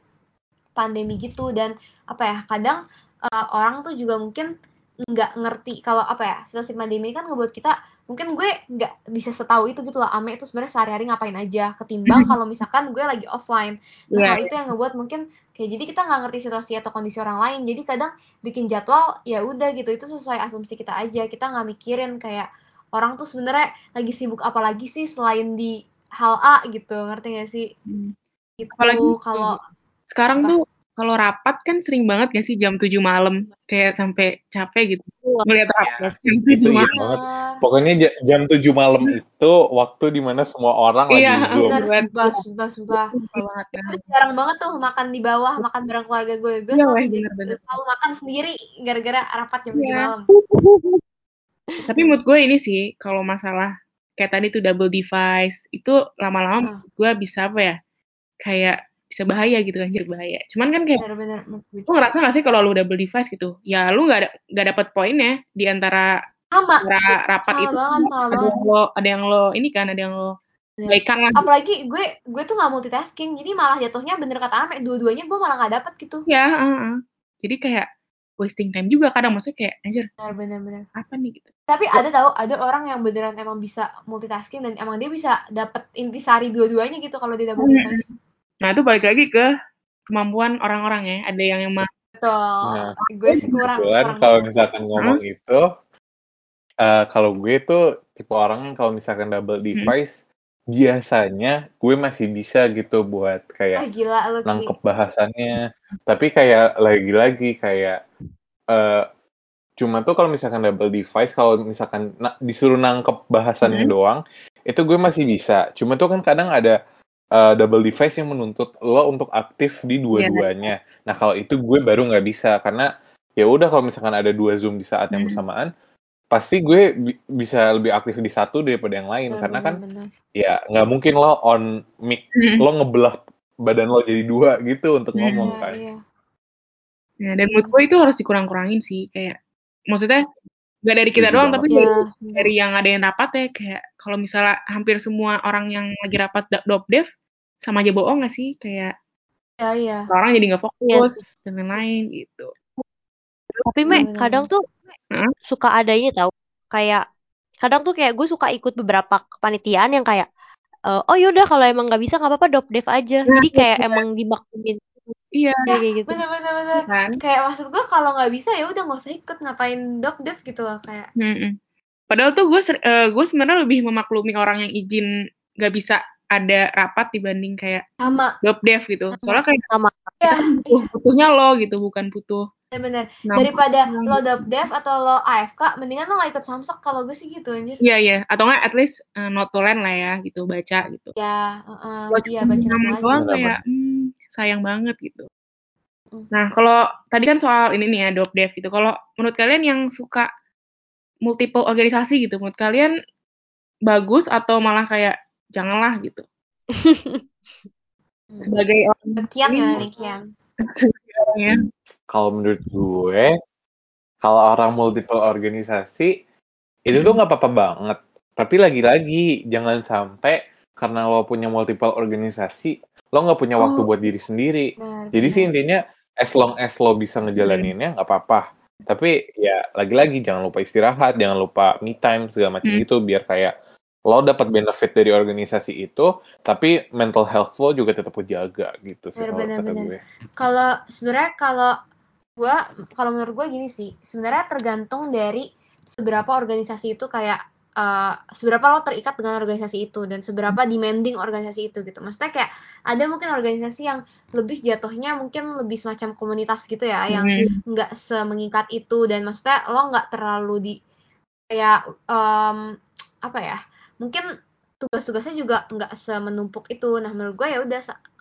pandemi gitu dan apa ya kadang eh, orang tuh juga mungkin nggak ngerti kalau apa ya situasi pandemi kan ngebuat kita mungkin gue nggak bisa setahu itu gitu loh Ame itu sebenarnya sehari-hari ngapain aja ketimbang kalau misalkan gue lagi offline nah hal itu yang ngebuat mungkin kayak jadi kita nggak ngerti situasi atau kondisi orang lain jadi kadang bikin jadwal ya udah gitu itu sesuai asumsi kita aja kita nggak mikirin kayak orang tuh sebenarnya lagi sibuk apa lagi sih selain di hal A gitu ngerti gak sih Hmm. gitu Apalagi kalau Sekarang Apa? tuh kalau rapat kan sering banget gak sih jam 7 malam kayak sampai capek gitu. Ngeliat rapat jam 7 Itu iya malam. banget. bener Pokoknya ja- jam 7 malam itu waktu di mana semua orang Iya, lagi zoom. bener Bener. sumpah sumpah sumpah jarang banget tuh makan di bawah makan bareng keluarga gue gue Iya, selalu, weh, bener-bener. selalu makan sendiri gara-gara rapat jam 7 Iya. malam Tapi menurut gue ini sih kalau masalah kayak tadi tuh double device itu lama-lama menurut gue bisa apa ya? Kayak bisa bahaya gitu kan, jadi bahaya. Cuman kan kayak lu ngerasa gak sih kalau lu double device gitu? Ya lu gak, ada, gak dapet poinnya di antara sama antara rapat sama itu banget sama ada banget lo ada yang lo ini kan ada yang lo Iya. baikkan lah apalagi gue gue tuh nggak multitasking jadi malah jatuhnya bener kata Ame dua-duanya gue malah nggak dapet gitu ya heeh, heeh. jadi kayak wasting time juga kadang maksudnya kayak anjir bener apa nih gitu tapi ada tahu ada orang yang beneran emang bisa multitasking dan emang dia bisa dapet intisari dua-duanya gitu kalau dia double Hmm. device nah itu balik lagi ke kemampuan orang-orang ya ada yang emang betul Nah, gue sih kurang kalau misalkan ngomong itu, eh, kalau gue tuh tipe orang yang kalau misalkan double Hmm. device, biasanya gue masih bisa gitu buat ah kayak gila lu Ki. nangkep bahasannya. Tapi kayak lagi-lagi kayak eh cuma tuh kalau misalkan double device, kalau misalkan na- disuruh nangkep bahasannya Hmm. doang, itu gue masih bisa. Cuma tuh kan kadang ada eh, double device yang menuntut lo untuk aktif di dua-duanya. Nah kalau itu gue baru nggak bisa karena ya udah kalau misalkan ada dua zoom di saat yang Hmm. bersamaan, pasti gue bi- bisa lebih aktif di satu daripada yang lain bener karena bener kan bener ya nggak mungkin lo on mic Hmm. lo ngebelah badan lo jadi dua gitu untuk Hmm. ngomong iya kan. iya ya, dan menurut gue itu harus dikurang-kurangin sih kayak maksudnya gak dari kita Setuju doang tapi ya dari, yang ada yang rapat ya kayak kalau misalnya hampir semua orang yang lagi rapat da- dop dev sama aja bohong gak sih? Kayak iya iya. orang jadi nggak Iya. fokus dan lain-lain gitu. Tapi Me, kadang tuh suka ada ini tau. Kayak kadang tuh kayak gue suka ikut beberapa kepanitiaan yang kayak eh, oh yaudah kalau emang nggak bisa nggak apa-apa drop dev aja. Nah, Jadi kayak iya. emang dimaklumin iya. Kayak kayak gitu. bener bener bener. Kan? Kayak maksud gue kalau nggak bisa ya udah nggak usah ikut ngapain dop dev gitu loh kayak. Mm-mm. Padahal tuh gue ser- eh, gue sebenarnya lebih memaklumi orang yang izin gak bisa ada rapat dibanding kayak sama. job dev gitu. Soalnya kayak Sama. ya butuh, butuhnya lo gitu, bukan butuh. bener. Nah, daripada nah, lo dop dev atau lo AFK mendingan lo nggak ikut samsek kalau gue sih gitu anjir. Iya iya, atau enggak at least uh, not to land lah ya gitu, baca gitu. ya heeh, Kalau iya baca nama nama aja. doang Benar, kayak hmm, sayang banget gitu. Hmm. Nah kalau tadi kan soal ini nih ya job dev gitu. Kalau menurut kalian yang suka multiple organisasi gitu, menurut kalian bagus atau malah kayak janganlah gitu. Sebagai orang Kian nih Kian ya. Kalau menurut gue, kalau orang multiple organisasi itu tuh Hmm. nggak apa-apa banget. Tapi lagi-lagi jangan sampai karena lo punya multiple organisasi, lo nggak punya waktu Oh. buat diri sendiri. benar Jadi sih benar. intinya as long as lo bisa ngejalaninnya nggak apa-apa. Tapi ya lagi-lagi jangan lupa istirahat, jangan lupa me time segala macam Hmm. gitu biar kayak lo dapat benefit dari organisasi itu tapi mental health lo juga tetap jaga gitu sih kalau kata gue kalau sebenarnya kalau gue kalau menurut gue gini sih sebenarnya tergantung dari seberapa organisasi itu kayak uh, seberapa lo terikat dengan organisasi itu dan seberapa demanding organisasi itu gitu. Maksudnya kayak ada mungkin organisasi yang lebih jatuhnya mungkin lebih semacam komunitas gitu ya, yang hmm. nggak hmm. semengikat itu dan maksudnya lo nggak terlalu di kayak um, apa ya? Mungkin tugas-tugasnya juga nggak semenumpuk itu. Nah menurut gue ya udah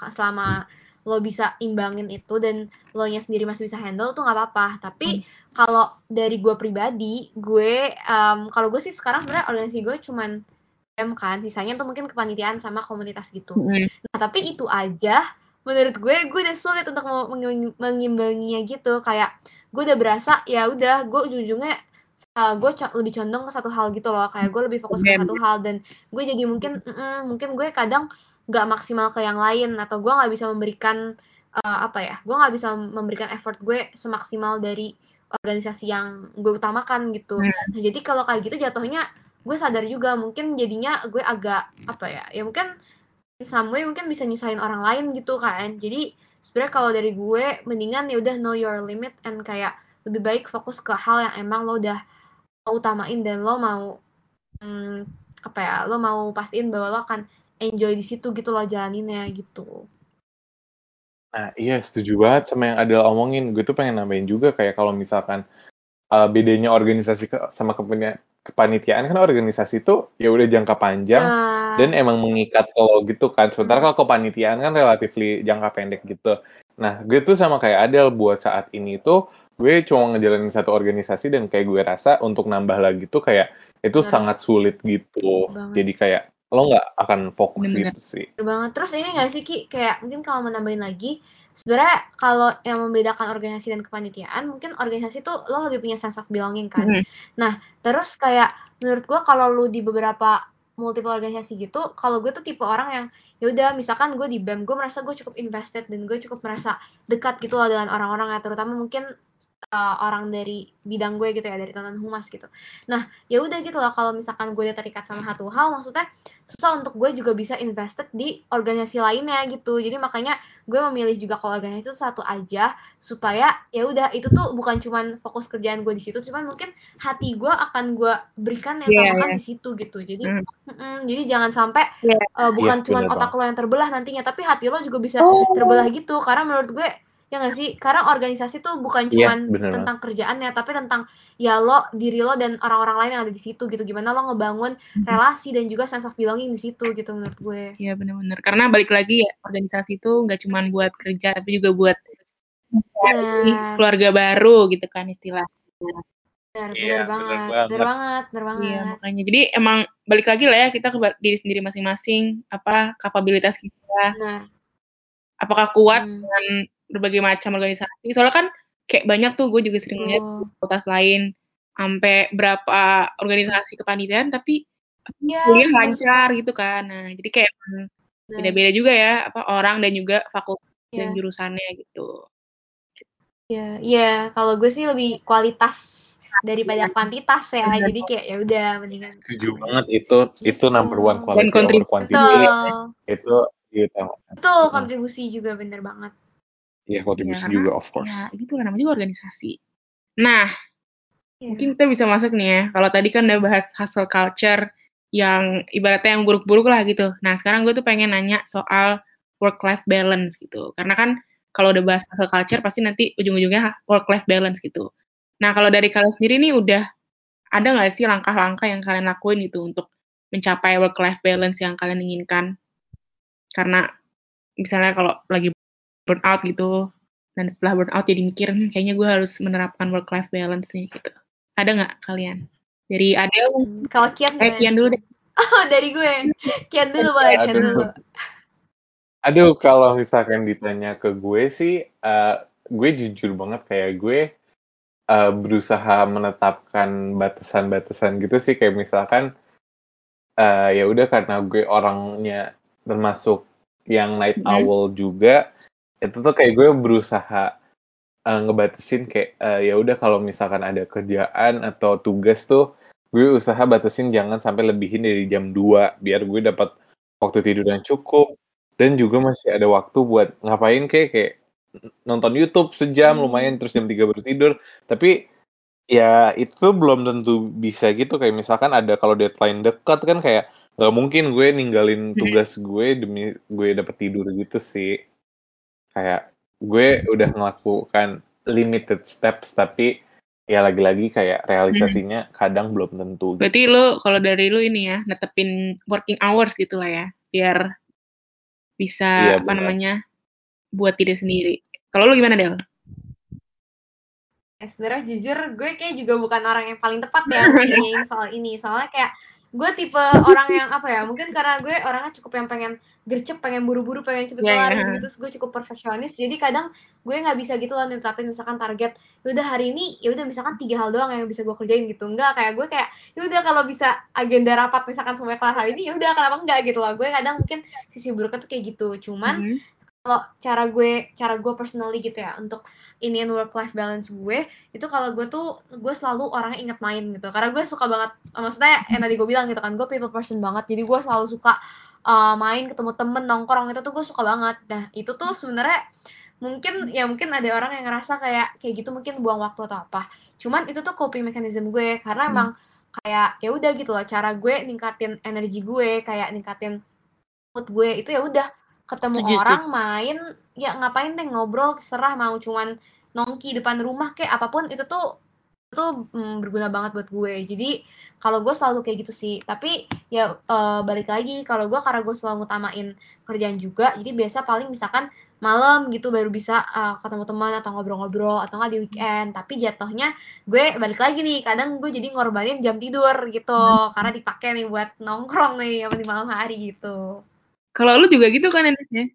selama lo bisa imbangin itu dan lo nya sendiri masih bisa handle tuh nggak apa-apa. Tapi hmm. kalau dari gue pribadi gue um, kalau gue sih sekarang sebenarnya organisasi gue cuman M kan sisanya tuh mungkin kepanitiaan sama komunitas gitu. Mm. nah tapi itu aja menurut gue gue udah sulit untuk mengimbanginya gitu. Kayak gue udah berasa ya udah gue ujung-ujungnya uh, gue co lebih condong ke satu hal gitu loh. Kayak gue lebih fokus ke satu hal dan gue jadi mungkin mm -mm, mungkin gue kadang nggak maksimal ke yang lain atau gue nggak bisa memberikan uh, apa ya gue nggak bisa memberikan effort gue semaksimal dari organisasi yang gue utamakan gitu. Hmm. Nah, jadi kalau kayak gitu jatuhnya gue sadar juga mungkin jadinya gue agak apa ya? Ya mungkin some way mungkin bisa nyusahin orang lain gitu kan. Jadi sebenarnya kalau dari gue mendingan ya udah know your limit and kayak lebih baik fokus ke hal yang emang lo udah utamain dan lo mau hmm, apa ya? Lo mau pastiin bahwa lo akan enjoy di situ gitu lo jalaninnya gitu. Nah, iya setuju banget sama yang Adel omongin. Gue tuh pengen nambahin juga kayak kalau misalkan uh, bedanya organisasi ke, sama kepanitiaan kan organisasi itu ya udah jangka panjang uh. dan emang mengikat kalau gitu kan. Sementara hmm. kalau kepanitiaan kan relatif jangka pendek gitu. Nah, gue tuh sama kayak Adel buat saat ini tuh gue cuma ngejalanin satu organisasi dan kayak gue rasa untuk nambah lagi tuh kayak itu Benar. sangat sulit gitu. Banget. Jadi kayak lo nggak akan fokus Bener -bener. gitu sih. Bener banget. Terus ini nggak sih Ki, kayak mungkin kalau menambahin lagi, sebenarnya kalau yang membedakan organisasi dan kepanitiaan, mungkin organisasi tuh lo lebih punya sense of belonging kan. Mm -hmm. Nah, terus kayak menurut gue kalau lo di beberapa multiple organisasi gitu, kalau gue tuh tipe orang yang ya udah misalkan gue di BEM, gue merasa gue cukup invested dan gue cukup merasa dekat gitu loh dengan orang-orang ya, terutama mungkin uh, orang dari bidang gue gitu ya dari tonton humas gitu nah ya udah gitu loh kalau misalkan gue udah terikat sama satu hal maksudnya susah untuk gue juga bisa invested di organisasi lainnya gitu jadi makanya gue memilih juga kalau organisasi itu satu aja supaya ya udah itu tuh bukan cuman fokus kerjaan gue di situ cuman mungkin hati gue akan gue berikan yang yeah, yeah. di situ gitu jadi mm. Mm, jadi jangan sampai yeah. uh, bukan yeah, cuman otak lo yang terbelah nantinya tapi hati lo juga bisa oh. terbelah gitu karena menurut gue ya nggak sih karena organisasi tuh bukan cuma yeah, tentang kerjaannya tapi tentang ya lo diri lo dan orang-orang lain yang ada di situ gitu gimana lo ngebangun mm-hmm. relasi dan juga sense of belonging di situ gitu menurut gue iya benar-benar karena balik lagi ya organisasi itu nggak cuma buat kerja tapi juga buat nah. keluarga baru gitu kan istilahnya Benar, iya, benar banget, benar banget, benar banget. Iya, makanya jadi emang balik lagi lah ya kita ke diri sendiri masing-masing, apa kapabilitas kita. Nah. Apakah kuat hmm. dengan berbagai macam organisasi. Soalnya kan kayak banyak tuh gue juga sering lihat oh. fakultas lain sampai berapa organisasi kepanitiaan tapi ya, kuliah lancar gitu kan. Nah, jadi kayak nah. beda-beda juga ya apa orang dan juga fakultas ya. dan jurusannya gitu. Iya, iya. Kalau gue sih lebih kualitas daripada kuantitas ya. Jadi kayak ya udah mendingan. Setuju banget itu itu number one quality dan over quantity. Itu gitu. Itu kontribusi juga bener banget. Iya, kontribusi ya, juga of course. Ya, gitu lah namanya juga organisasi. Nah, ya. mungkin kita bisa masuk nih ya. Kalau tadi kan udah bahas hustle culture yang ibaratnya yang buruk-buruk lah gitu. Nah, sekarang gue tuh pengen nanya soal work-life balance gitu. Karena kan kalau udah bahas hustle culture pasti nanti ujung-ujungnya work-life balance gitu. Nah, kalau dari kalian sendiri nih udah ada nggak sih langkah-langkah yang kalian lakuin gitu untuk mencapai work-life balance yang kalian inginkan? Karena misalnya kalau lagi burnout gitu. Dan setelah burnout jadi mikir kayaknya gue harus menerapkan work life balance nih gitu. Ada nggak kalian? Dari Adel hmm, kalau Kian eh Kian dulu deh. Oh dari gue. Kian dulu boleh Kian dulu. aduh kalau misalkan ditanya ke gue sih uh, gue jujur banget kayak gue uh, berusaha menetapkan batasan-batasan gitu sih. Kayak misalkan uh, ya udah karena gue orangnya termasuk yang night mm -hmm. owl juga itu tuh kayak gue berusaha uh, ngebatasin kayak uh, ya udah kalau misalkan ada kerjaan atau tugas tuh gue usaha batasin jangan sampai lebihin dari jam 2 biar gue dapat waktu tidur yang cukup. Dan juga masih ada waktu buat ngapain kayak kayak nonton YouTube sejam Hmm. lumayan terus jam 3 baru tidur. Tapi ya itu belum tentu bisa gitu. Kayak misalkan ada kalau deadline dekat kan kayak nggak mungkin gue ninggalin tugas gue demi gue dapet tidur gitu sih kayak gue udah melakukan limited steps tapi ya lagi-lagi kayak realisasinya kadang belum tentu gitu. Berarti lu kalau dari lu ini ya netepin working hours gitu lah ya, biar bisa Iya, apa benar. namanya buat diri sendiri. Kalau lu gimana Del? Eh, sebenarnya jujur gue kayak juga bukan orang yang paling tepat ya nanyain soal ini soalnya kayak gue tipe orang yang apa ya mungkin karena gue orangnya cukup yang pengen gercep pengen buru-buru pengen cepet Iya, kelar iya. gitu terus gue cukup perfeksionis. Jadi kadang gue nggak bisa gitu loh netapin misalkan target udah hari ini ya udah misalkan tiga hal doang yang bisa gue kerjain gitu. Enggak kayak gue kayak ya udah kalau bisa agenda rapat misalkan semuanya kelar hari ini ya udah kenapa enggak gitu loh. Gue kadang mungkin sisi buruknya tuh kayak gitu. Cuman Mhm. Kalau cara gue cara gue personally gitu ya untuk iniin work life balance gue itu kalau gue tuh gue selalu orangnya inget main gitu. Karena gue suka banget maksudnya yang tadi gue bilang gitu kan gue people person banget. Jadi gue selalu suka uh, main ketemu temen nongkrong itu tuh gue suka banget. Nah itu tuh sebenarnya mungkin ya mungkin ada orang yang ngerasa kayak kayak gitu mungkin buang waktu atau apa. Cuman itu tuh coping mechanism gue karena Hmm. emang kayak ya udah gitu loh cara gue ningkatin energi gue kayak ningkatin mood gue itu ya udah ketemu Setuju, orang main ya ngapain deh ngobrol terserah mau cuman nongki depan rumah kayak apa pun itu tuh itu tuh mm, berguna banget buat gue. Jadi kalau gue selalu kayak gitu sih. Tapi ya eh, balik lagi kalau gue karena gue selalu ngutamain kerjaan juga jadi biasa paling misalkan malam gitu baru bisa eh, ketemu teman atau ngobrol-ngobrol atau nggak di weekend. Tapi jatuhnya gue balik lagi nih kadang gue jadi ngorbanin jam tidur gitu. Karena dipakai nih buat nongkrong nih di malam hari gitu Kalau lu juga gitu kan Enes ya?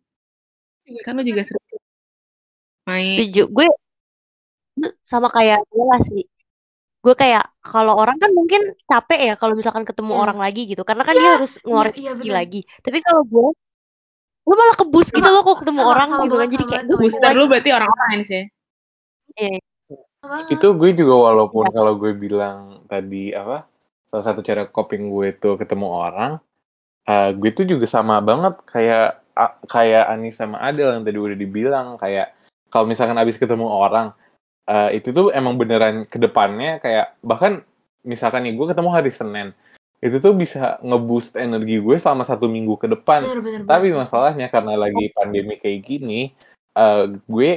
Kan lu juga sering main. Setuju. Gue sama kayak gue lah sih. Gue kayak kalau orang kan mungkin capek ya kalau misalkan ketemu Iya. orang lagi gitu. Karena kan dia harus ngeluarin iya, energi bener. lagi. Tapi kalau gue gue malah kebus gitu loh kok ketemu sama- orang sama gitu kan. Jadi sama kayak gue sama Booster lu berarti orang-orang Enes ya? Iya. itu gue juga walaupun Iya. kalau gue bilang tadi apa salah satu cara coping gue itu ketemu orang eh, gue tuh juga sama banget kayak a- kayak Ani sama Adel yang tadi udah dibilang kayak kalau misalkan abis ketemu orang eh, itu tuh emang beneran ke depannya kayak bahkan misalkan nih gue ketemu hari Senin itu tuh bisa ngeboost energi gue selama satu minggu ke depan Bener, bener tapi masalahnya karena lagi pandemi kayak gini, eh, gue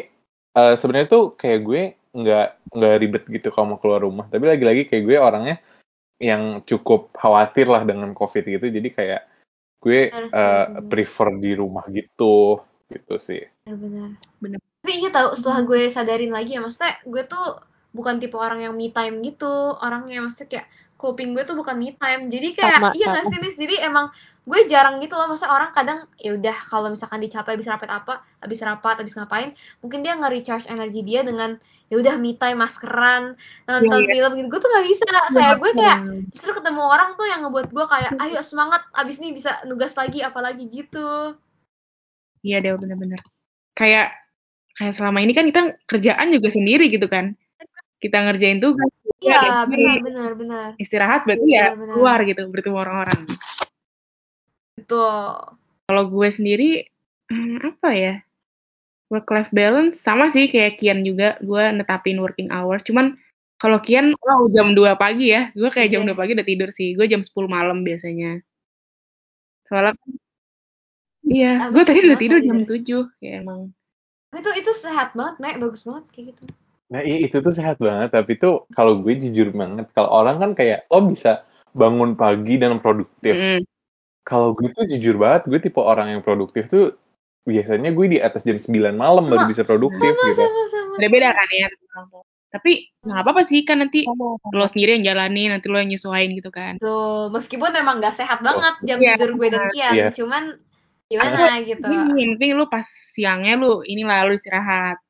eh, sebenarnya tuh kayak gue nggak nggak ribet gitu kalau mau keluar rumah. Tapi lagi-lagi kayak gue orangnya yang cukup khawatir lah dengan covid gitu. Jadi kayak gue Harus eh, tahu. prefer di rumah gitu, gitu sih. benar-benar Bener. tapi iya tahu setelah gue sadarin lagi ya maksudnya gue tuh bukan tipe orang yang me time gitu orangnya maksudnya kayak coping gue tuh bukan me time jadi kayak Sama, iya nggak sih Nis? jadi emang gue jarang gitu loh maksudnya orang kadang ya udah kalau misalkan dicapai habis rapat apa habis rapat habis ngapain mungkin dia nge-recharge energi dia dengan ya udah me time maskeran nonton Iya, iya. film gitu gue tuh nggak bisa kayak gue kayak justru ketemu orang tuh yang ngebuat gue kayak ayo semangat abis nih bisa nugas lagi apalagi gitu Iya Del bener-bener. Kayak kayak selama ini kan kita kerjaan juga sendiri gitu kan. Kita ngerjain tugas. iya ada benar sendiri. benar benar Istirahat berarti ya Benar-benar. keluar gitu bertemu orang-orang. Betul Kalau gue sendiri hmm, apa ya? Work life balance sama sih kayak Kian juga gue netapin working hours. Cuman kalau Kian wow jam 2 pagi ya. Gue kayak jam. 2 pagi udah tidur sih. Gue jam 10 malam biasanya. Soalnya Iya, gue tadi udah tidur jam tidurnya. 7 kayak emang. Tapi itu itu sehat banget, Mek. Bagus banget kayak gitu. Nah itu tuh sehat banget. Tapi tuh kalau gue jujur banget, kalau orang kan kayak oh bisa bangun pagi dan produktif. Mm-mm. Kalau gue tuh jujur banget, gue tipe orang yang produktif tuh biasanya gue di atas jam 9 malam baru Sama. bisa produktif Sama, gitu. sama, sama. Beda-beda kan ya. Tapi nggak apa-apa sih kan nanti sama. lo sendiri yang jalani, nanti lo yang nyesuaiin gitu kan. Tuh, meskipun emang gak sehat banget jam Iya. tidur gue dan Kian. Iya. Cuman gimana gitu. Ini yang penting lu pas siangnya lu inilah lu istirahat.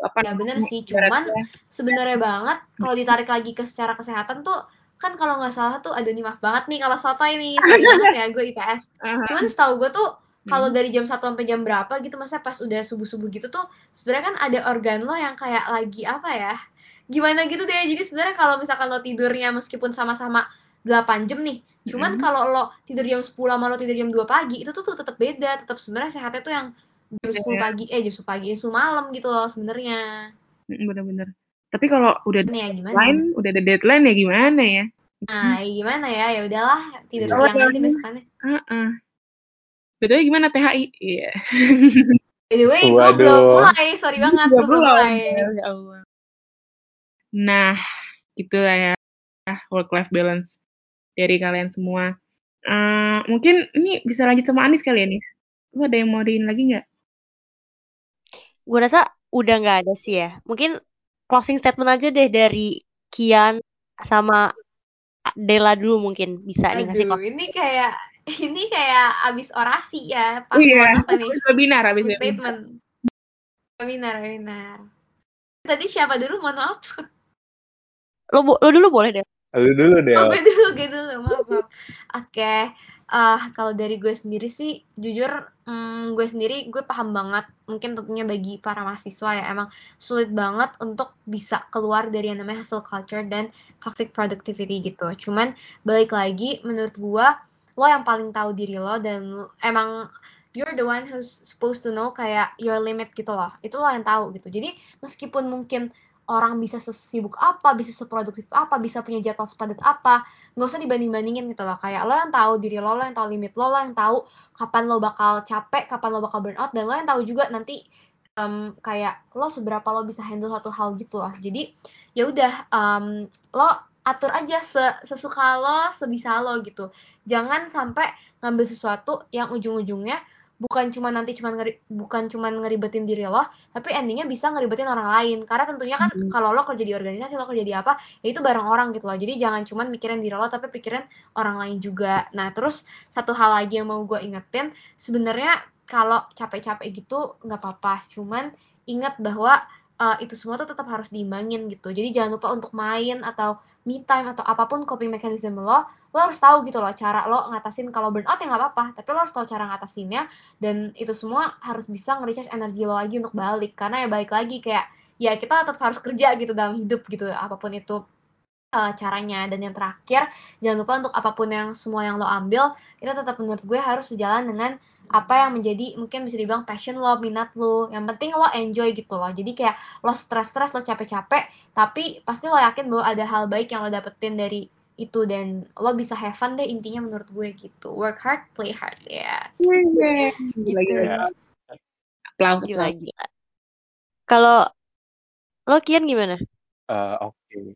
Apa Ya bener sih, cuman sebenarnya banget kalau ditarik lagi ke secara kesehatan tuh kan kalau nggak salah tuh aduh nih maaf banget nih kalau sotoy nih sorry banget ya gue IPS aha, cuman setahu gue tuh kalau Hmm. dari jam 1 sampai jam berapa gitu masa pas udah subuh-subuh gitu tuh sebenarnya kan ada organ lo yang kayak lagi apa ya gimana gitu deh jadi sebenarnya kalau misalkan lo tidurnya meskipun sama-sama 8 jam nih cuman Mm-mm. kalau lo tidur jam 10 sama lo tidur jam 2 pagi itu tuh, tuh tetap beda tetap sebenarnya sehatnya tuh yang jam 10 Iya. pagi eh jam 10 pagi jam 10 malam gitu loh sebenarnya Mm, Bener-bener. Tapi kalau udah ya deadline, udah ada deadline ya gimana ya? nah ya gimana ya ya udahlah tidur Iya. siang aja besokannya Heeh. Betulnya gimana THI? Iya. by the way gue belum mulai sorry banget gue belum mulai Ya Allah. Nah, gitulah ya work life balance dari kalian semua. Eh, mungkin ini bisa lanjut sama Anis kali ya, Nis? Lu ada yang mau diin lagi nggak? Gue rasa udah nggak ada sih ya. Mungkin closing statement aja deh dari Kian sama Dela dulu mungkin bisa nih ngasih aduh closing. ini kayak ini kayak abis orasi ya pas Iya, apa nih habis webinar, webinar. statement webinar webinar tadi siapa dulu mohon maaf Lo, bo- lo dulu boleh deh. Lalu dulu deh. Oh, gue dulu, gue dulu, maaf, maaf. Oke, ah kalau dari gue sendiri sih, jujur, hmm, gue sendiri, gue paham banget, mungkin tentunya bagi para mahasiswa ya, emang sulit banget untuk bisa keluar dari yang namanya hustle culture dan toxic productivity gitu. Cuman, balik lagi, menurut gue, lo yang paling tahu diri lo, dan emang you're the one who's supposed to know kayak your limit gitu loh. Itu lo yang tahu gitu. Jadi, meskipun mungkin orang bisa sesibuk apa, bisa seproduktif apa, bisa punya jadwal sepadat apa, nggak usah dibanding-bandingin gitu loh. Kayak lo yang tahu diri lo, lo yang tahu limit lo, lo yang tahu kapan lo bakal capek, kapan lo bakal burn out, dan lo yang tahu juga nanti em, kayak lo seberapa lo bisa handle satu hal gitu loh. Jadi ya udah em, lo atur aja se- sesuka lo, sebisa lo gitu. Jangan sampai ngambil sesuatu yang ujung-ujungnya bukan cuma nanti cuma ngeri, bukan cuma ngeribetin diri lo, tapi endingnya bisa ngeribetin orang lain. Karena tentunya kan Mhm. kalau lo kerja di organisasi, lo kerja di apa, ya itu bareng orang gitu loh. Jadi jangan cuma mikirin diri lo, tapi pikirin orang lain juga. Nah, terus satu hal lagi yang mau gue ingetin, sebenarnya kalau capek-capek gitu nggak apa-apa. Cuman ingat bahwa uh, itu semua tuh tetap harus diimbangin gitu. Jadi jangan lupa untuk main atau me time atau apa pun coping mechanism lo, lo harus tahu gitu loh cara lo ngatasin kalau burnout ya nggak apa-apa, tapi lo harus tahu cara ngatasinnya dan itu semua harus bisa nge-recharge energi lo lagi untuk balik karena ya balik lagi kayak ya kita tetap harus kerja gitu dalam hidup gitu apa pun itu uh, caranya. Dan yang terakhir jangan lupa untuk apa pun yang semua yang lo ambil itu tetap menurut gue harus sejalan dengan apa yang menjadi mungkin bisa dibilang passion lo, minat lo. Yang penting lo enjoy gitu loh. Jadi kayak lo stres-stres, lo capek-capek, tapi pasti lo yakin bahwa ada hal baik yang lo dapetin dari itu dan lo bisa have fun deh intinya menurut gue gitu. Work hard, play hard ya. Yeay. Gitu. Gila, gila. Gila, gila. Kalau lo Kian gimana? Eh, Oke.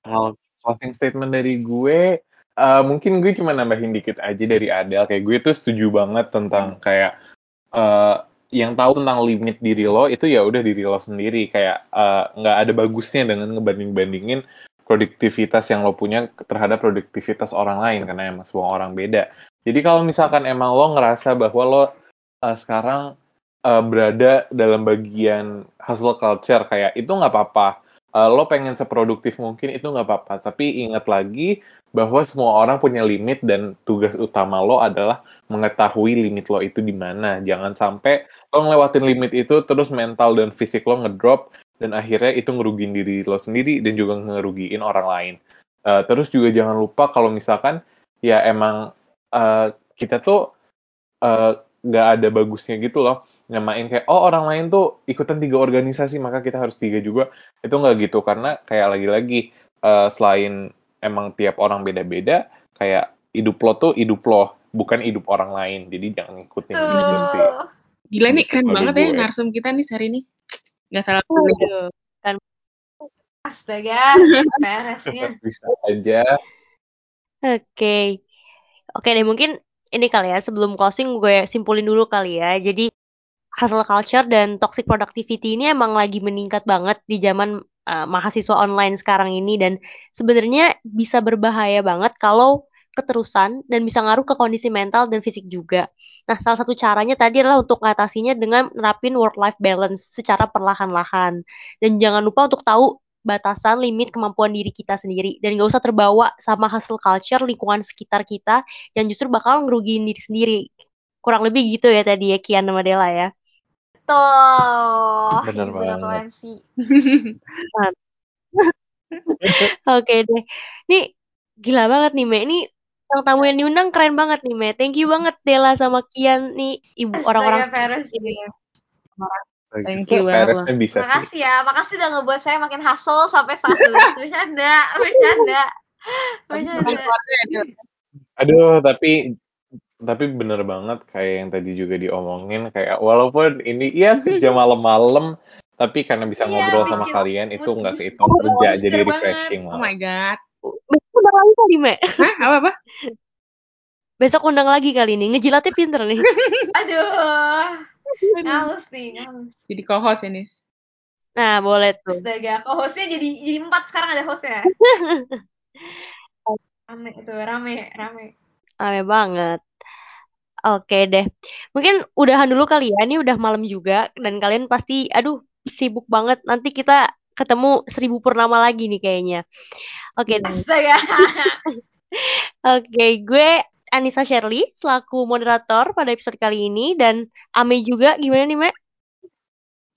Kalau closing statement dari gue, eh, mungkin gue cuma nambahin dikit aja dari Adele. Kayak gue tuh setuju banget tentang kayak eh, yang tahu tentang limit diri lo itu ya udah diri lo sendiri. Kayak eh, nggak ada bagusnya dengan ngebanding-bandingin produktivitas yang lo punya terhadap produktivitas orang lain karena emang semua orang beda. Jadi kalau misalkan emang lo ngerasa bahwa lo eh, sekarang eh, berada dalam bagian hustle culture kayak itu nggak apa-apa. Eh, lo pengen seproduktif mungkin itu nggak apa-apa. Tapi ingat lagi bahwa semua orang punya limit dan tugas utama lo adalah mengetahui limit lo itu di mana. Jangan sampai lo ngelewatin limit itu terus mental dan fisik lo ngedrop dan akhirnya itu ngerugiin diri lo sendiri dan juga ngerugiin orang lain. Eh, terus juga jangan lupa kalau misalkan ya emang eh, kita tuh eh, nggak ada bagusnya gitu loh nyamain kayak oh orang lain tuh ikutan tiga organisasi maka kita harus tiga juga itu nggak gitu karena kayak lagi-lagi eh, selain emang tiap orang beda-beda kayak hidup lo tuh hidup lo bukan hidup orang lain jadi jangan ngikutin gitu sih. Gila nih, keren banget ya gue. narsum kita nih hari ini. Nggak salah pilih. Waduh. Kan Astaga, peresnya. bisa aja Oke. Oke deh, mungkin ini kali ya, sebelum closing gue simpulin dulu kali ya. Jadi, hustle culture dan toxic productivity ini emang lagi meningkat banget di zaman uh, mahasiswa online sekarang ini dan sebenarnya bisa berbahaya banget kalau keterusan dan bisa ngaruh ke kondisi mental dan fisik juga. Nah, salah satu caranya tadi adalah untuk mengatasinya dengan nerapin work-life balance secara perlahan-lahan. Dan jangan lupa untuk tahu batasan limit kemampuan diri kita sendiri dan gak usah terbawa sama hustle culture lingkungan sekitar kita yang justru bakal ngerugiin diri sendiri. Kurang lebih gitu ya tadi ya Kian sama Dela ya. Tuh, Bener Lansi. Oke deh. Nih gila banget nih, Me. Ini yang tamu yang diundang keren banget nih, Me. Thank you banget Dela sama Kian nih, ibu orang-orang. Thank you banget bisa sih. Makasih ya, makasih udah ngebuat saya makin hustle sampai saat ini. Bercanda, bercanda. Bercanda. Aduh, tapi tapi bener banget kayak yang tadi juga diomongin kayak walaupun ini iya kerja malam-malam tapi karena bisa Iya, ngobrol sama bikin kalian itu nggak kehitung kerja Booster jadi banget. refreshing Oh malah. my god. Besok undang lagi kali, Me. Hah? Apa apa? Besok undang lagi kali ini. Ngejilatnya pinter nih. Aduh. Ngalus nih, ngalus. Jadi co-host ya, Nis. Nah, boleh tuh. Astaga, kok hostnya jadi jadi empat sekarang ada hostnya. rame itu, rame, rame. Rame banget. Oke deh. Mungkin udahan dulu kali ya. Ini udah malam juga. Dan kalian pasti, aduh, sibuk banget. Nanti kita ketemu seribu purnama lagi nih kayaknya. Oke deh. Astaga. Oke, gue Anissa Shirley selaku moderator pada episode kali ini. Dan Ame juga, gimana nih, Me?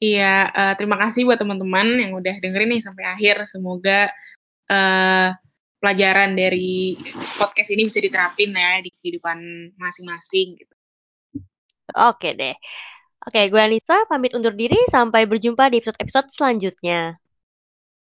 Iya, eh, terima kasih buat teman-teman yang udah dengerin nih sampai akhir. Semoga eh, pelajaran dari podcast ini bisa diterapin ya di kehidupan masing-masing. Gitu. Oke deh. Oke, gue Anissa pamit undur diri. Sampai berjumpa di episode-episode selanjutnya.